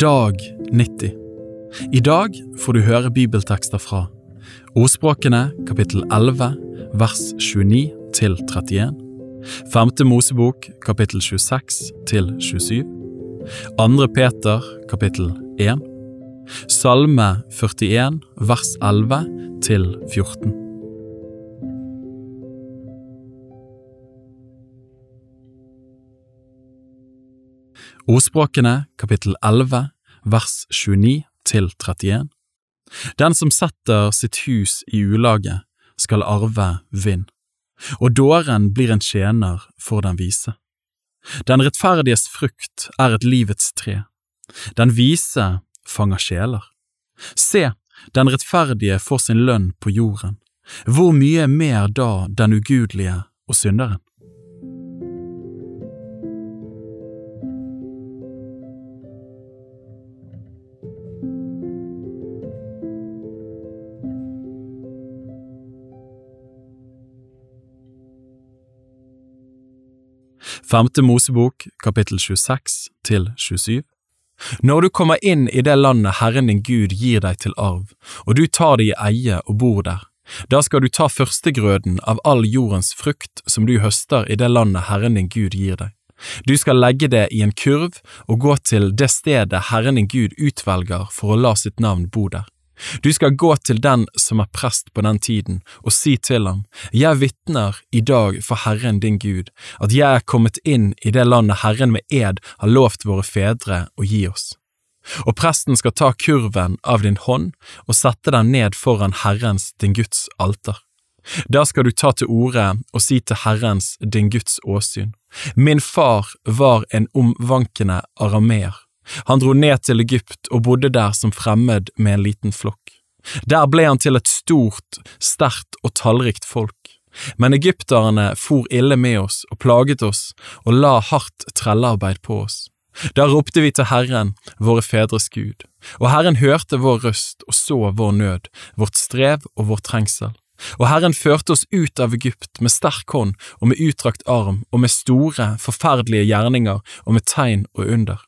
Dag 90 I dag får du høre bibeltekster fra Ordspråkene kapittel 11 vers 29 til 31 Femte Mosebok kapittel 26 til 27 Andre Peter kapittel 1 Salme 41 vers 11 til 14 Ordspråkene kapittel 11 vers 29 til 31 Den som setter sitt hus i ulaget, skal arve vind, og dåren blir en tjener for den vise. Den rettferdiges frukt er et livets tre, den vise fanger sjeler. Se, den rettferdige får sin lønn på jorden, hvor mye mer da den ugudelige og synderen? Femte Mosebok kapittel 26 til 27 Når du kommer inn i det landet Herren din Gud gir deg til arv, og du tar det i eie og bor der, da skal du ta førstegrøden av all jordens frukt som du høster i det landet Herren din Gud gir deg. Du skal legge det i en kurv og gå til det stedet Herren din Gud utvelger for å la sitt navn bo der. Du skal gå til den som er prest på den tiden, og si til ham, Jeg vitner i dag for Herren din Gud, at jeg er kommet inn i det landet Herren med ed har lovt våre fedre å gi oss. Og presten skal ta kurven av din hånd og sette den ned foran Herrens, din Guds alter. Da skal du ta til orde og si til Herrens, din Guds åsyn, Min far var en omvankende arameer han dro ned til Egypt og bodde der som fremmed med en liten flokk. Der ble han til et stort, sterkt og tallrikt folk. Men egypterne for ille med oss og plaget oss og la hardt trellearbeid på oss. Da ropte vi til Herren, våre fedres Gud, og Herren hørte vår røst og så vår nød, vårt strev og vår trengsel. Og Herren førte oss ut av Egypt med sterk hånd og med utdrakt arm og med store, forferdelige gjerninger og med tegn og under.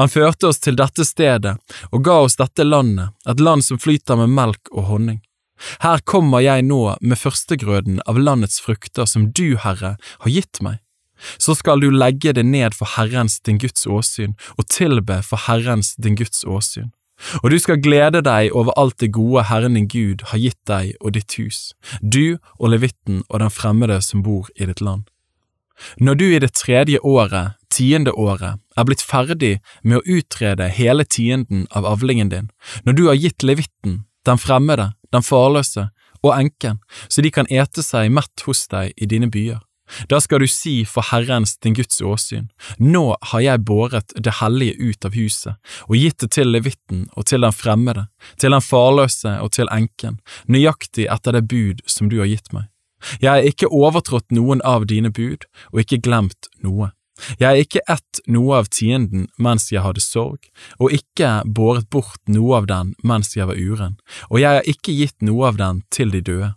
Han førte oss til dette stedet og ga oss dette landet, et land som flyter med melk og honning. Her kommer jeg nå med førstegrøden av landets frukter som du, Herre, har gitt meg. Så skal du legge det ned for Herrens din Guds åsyn og tilbe for Herrens din Guds åsyn. Og du skal glede deg over alt det gode Herren din Gud har gitt deg og ditt hus, du og levitten og den fremmede som bor i ditt land. Når du i det tredje året, tiende året, er blitt ferdig med å utrede hele tienden av avlingen din, når du har gitt levitten, den fremmede, den farløse og enken, så de kan ete seg mett hos deg i dine byer. Da skal du si for Herrens din Guds åsyn, nå har jeg båret det hellige ut av huset og gitt det til levitten og til den fremmede, til den farløse og til enken, nøyaktig etter det bud som du har gitt meg. Jeg har ikke overtrådt noen av dine bud og ikke glemt noe. Jeg har ikke ett noe av tienden mens jeg hadde sorg, og ikke båret bort noe av den mens jeg var uren, og jeg har ikke gitt noe av den til de døde.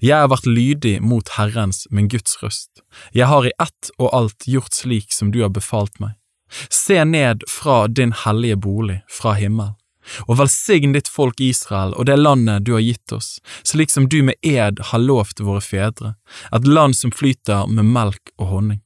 Jeg har vært lydig mot Herrens, min Guds røst. Jeg har i ett og alt gjort slik som du har befalt meg. Se ned fra din hellige bolig, fra himmel og velsign ditt folk Israel og det landet du har gitt oss, slik som du med ed har lovt våre fedre, et land som flyter med melk og honning.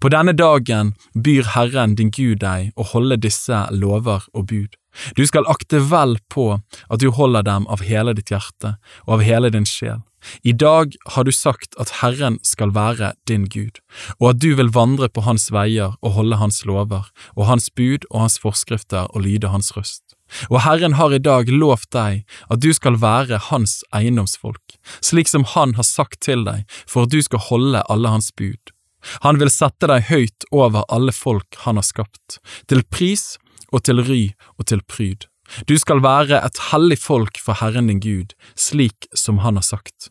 På denne dagen byr Herren din Gud deg å holde disse lover og bud. Du skal akte vel på at du holder dem av hele ditt hjerte og av hele din sjel. I dag har du sagt at Herren skal være din Gud, og at du vil vandre på hans veier og holde hans lover og hans bud og hans forskrifter og lyde hans røst. Og Herren har i dag lovt deg at du skal være hans eiendomsfolk, slik som han har sagt til deg, for at du skal holde alle hans bud. Han vil sette deg høyt over alle folk han har skapt, til pris og til ry og til pryd. Du skal være et hellig folk for Herren din Gud, slik som han har sagt.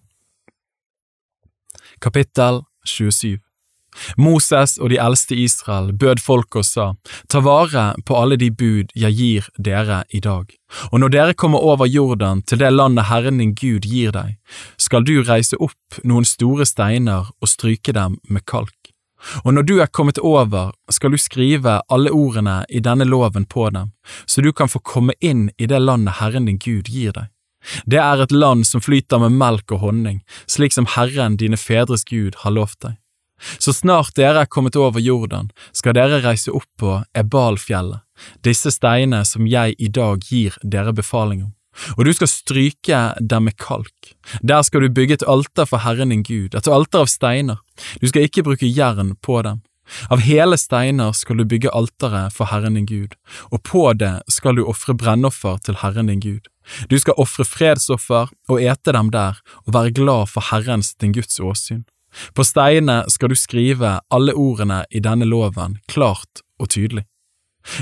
Kapittel 27 Moses og de eldste i Israel bød folk og sa, ta vare på alle de bud jeg gir dere i dag, og når dere kommer over Jordan til det landet Herren din Gud gir deg, skal du reise opp noen store steiner og stryke dem med kalk. Og når du er kommet over, skal du skrive alle ordene i denne loven på dem, så du kan få komme inn i det landet Herren din Gud gir deg. Det er et land som flyter med melk og honning, slik som Herren dine fedres Gud har lovt deg. Så snart dere er kommet over Jordan, skal dere reise opp på Ebalfjellet, disse steinene som jeg i dag gir dere befaling om. Og du skal stryke dem med kalk. Der skal du bygge et alter for Herren din Gud, et alter av steiner. Du skal ikke bruke jern på dem. Av hele steiner skal du bygge alteret for Herren din Gud, og på det skal du ofre brennoffer til Herren din Gud. Du skal ofre fredsoffer og ete dem der, og være glad for Herrens din Guds åsyn. På steinene skal du skrive alle ordene i denne loven klart og tydelig.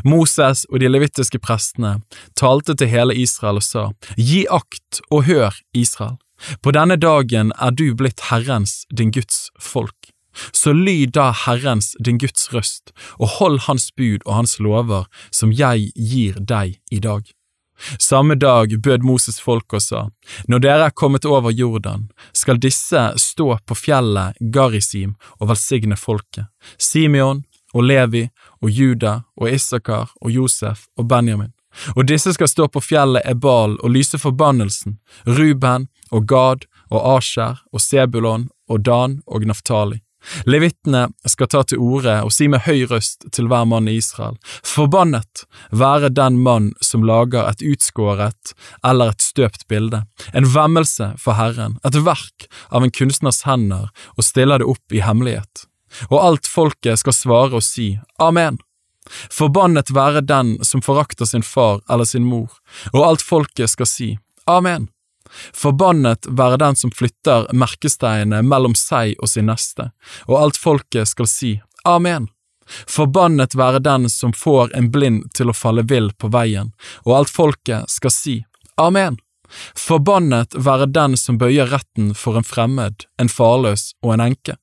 Moses og de levittiske prestene talte til hele Israel og sa, Gi akt og hør, Israel. På denne dagen er du blitt Herrens, din Guds folk. Så lyd da Herrens, din Guds røst, og hold Hans bud og Hans lover, som jeg gir deg i dag. Samme dag bød Moses folk og sa, Når dere er kommet over Jordan, skal disse stå på fjellet Garisim og velsigne folket, Simeon og Levi og Juda og Issakar og Josef og Benjamin. Og disse skal stå på fjellet Ebal og lyse forbannelsen, Ruben og Gad og Asher og Sebulon og Dan og Naftali. Levittene skal ta til orde og si med høy røst til hver mann i Israel, forbannet være den mann som lager et utskåret eller et støpt bilde, en vemmelse for Herren, et verk av en kunstners hender, og stiller det opp i hemmelighet. Og alt folket skal svare og si Amen. Forbannet være den som forakter sin far eller sin mor, og alt folket skal si Amen. Forbannet være den som flytter merkesteinene mellom seg og sin neste, og alt folket skal si Amen. Forbannet være den som får en blind til å falle vill på veien, og alt folket skal si Amen. Forbannet være den som bøyer retten for en fremmed, en farløs og en enke,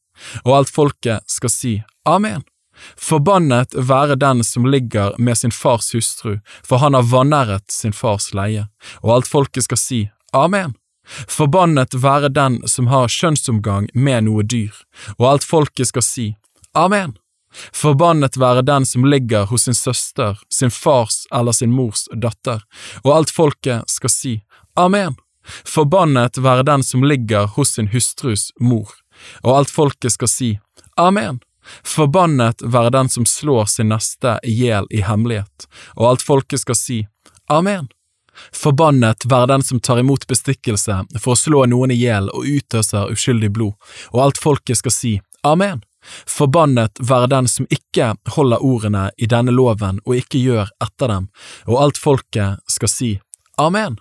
og alt folket skal si Amen. Forbannet være den som ligger med sin fars hustru, for han har vanæret sin fars leie, og alt folket skal si Amen. Forbannet være den som har kjønnsomgang med noe dyr, og alt folket skal si Amen. Forbannet være den som ligger hos sin søster, sin fars eller sin mors datter, og alt folket skal si Amen. Forbannet være den som ligger hos sin hustrus mor, og alt folket skal si Amen. Forbannet være den som slår sin neste i hjel i hemmelighet, og alt folket skal si Amen. Forbannet være den som tar imot bestikkelse for å slå noen i hjel og utøser uskyldig blod, og alt folket skal si Amen. Forbannet være den som ikke holder ordene i denne loven og ikke gjør etter dem, og alt folket skal si Amen.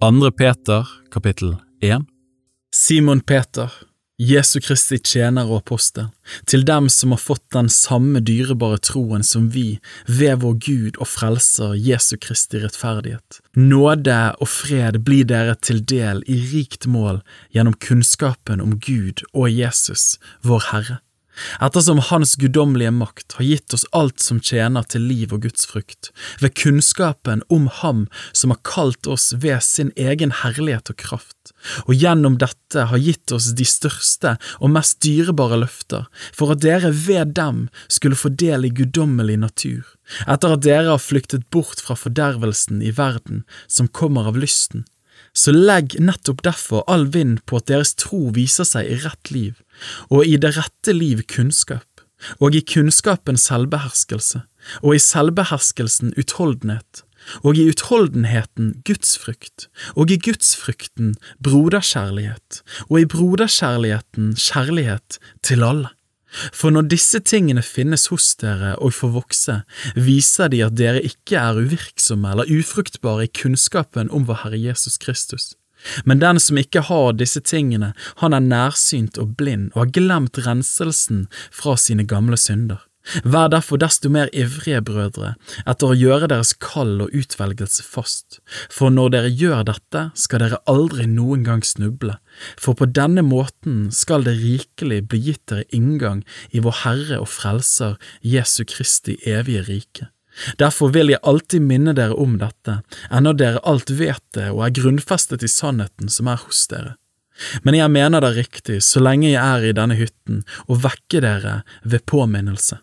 Andre Peter, kapittel 1 Simon Peter, Jesu Kristi tjener og apostel, til dem som har fått den samme dyrebare troen som vi, ved vår Gud og Frelser Jesu Kristi rettferdighet. Nåde og fred blir dere til del i rikt mål gjennom kunnskapen om Gud og Jesus, vår Herre ettersom Hans guddommelige makt har gitt oss alt som tjener til liv og Guds frukt, ved kunnskapen om Ham som har kalt oss ved sin egen herlighet og kraft, og gjennom dette har gitt oss de største og mest dyrebare løfter, for at dere ved dem skulle få del i guddommelig natur, etter at dere har flyktet bort fra fordervelsen i verden som kommer av lysten. Så legg nettopp derfor all vind på at deres tro viser seg i rett liv, og i det rette liv kunnskap, og i kunnskapen selvbeherskelse, og i selvbeherskelsen utholdenhet, og i utholdenheten gudsfrykt, og i gudsfrykten broderkjærlighet, og i broderkjærligheten kjærlighet til alle. For når disse tingene finnes hos dere og får vokse, viser de at dere ikke er uvirksomme eller ufruktbare i kunnskapen om vår Herre Jesus Kristus. Men den som ikke har disse tingene, han er nærsynt og blind og har glemt renselsen fra sine gamle synder. Vær derfor desto mer ivrige, brødre, etter å gjøre deres kall og utvelgelse fast, for når dere gjør dette, skal dere aldri noen gang snuble, for på denne måten skal det rikelig bli gitt dere inngang i vår Herre og Frelser Jesu Kristi evige rike. Derfor vil jeg alltid minne dere om dette, ennå dere alt vet det og er grunnfestet i sannheten som er hos dere. Men jeg mener det riktig, så lenge jeg er i denne hytten, å vekke dere ved påminnelse.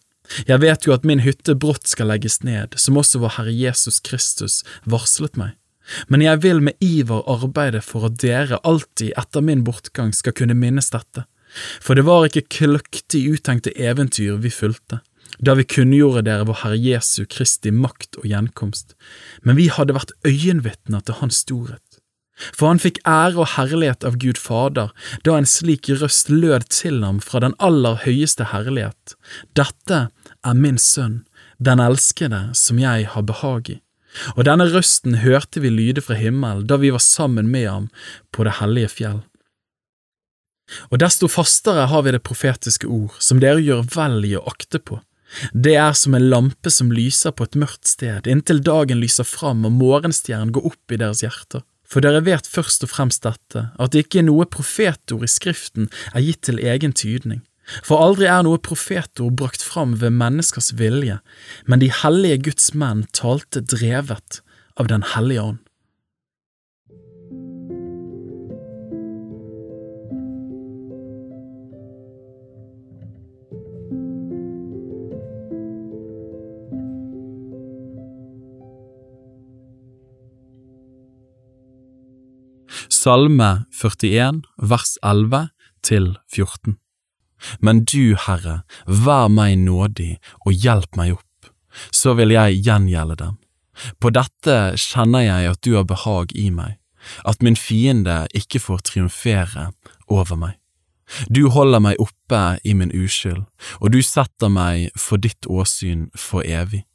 Jeg vet jo at min hytte brått skal legges ned, som også vår Herre Jesus Kristus varslet meg. Men jeg vil med iver arbeide for at dere alltid etter min bortgang skal kunne minnes dette, for det var ikke kløktig uttenkte eventyr vi fulgte, da vi kunngjorde dere vår Herre Jesu Kristi makt og gjenkomst, men vi hadde vært øyenvitner til Hans storhet. For han fikk ære og herlighet av Gud Fader da en slik røst lød til ham fra den aller høyeste herlighet. Dette er min sønn, den elskede som jeg har behag i. Og denne røsten hørte vi lyde fra himmelen da vi var sammen med ham på det hellige fjell. Og desto fastere har vi det profetiske ord, som dere gjør vel i å akte på. Det er som en lampe som lyser på et mørkt sted, inntil dagen lyser fram og morgenstjernen går opp i deres hjerter. For dere vet først og fremst dette, at det ikke er noe profetord i Skriften er gitt til egen tydning. For aldri er noe profetord brakt fram ved menneskers vilje, men de hellige Guds menn talte drevet av Den hellige ånd. Salme 41, vers 11 til 14 Men du, Herre, vær meg nådig og hjelp meg opp, så vil jeg gjengjelde dem. På dette kjenner jeg at du har behag i meg, at min fiende ikke får triumfere over meg. Du holder meg oppe i min uskyld, og du setter meg for ditt åsyn for evig.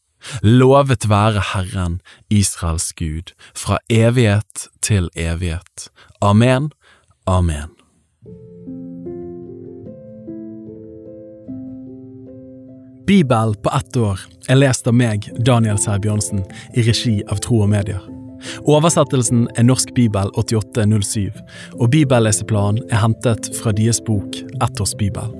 Lovet være Herren, Israels Gud, fra evighet til evighet. Amen, amen. Bibel på ett år er lest av meg, Daniel Sæbjørnsen, i regi av Tro og Medier. Oversettelsen er Norsk bibel 8807, og bibelleseplanen er hentet fra deres bok Ett års bibel.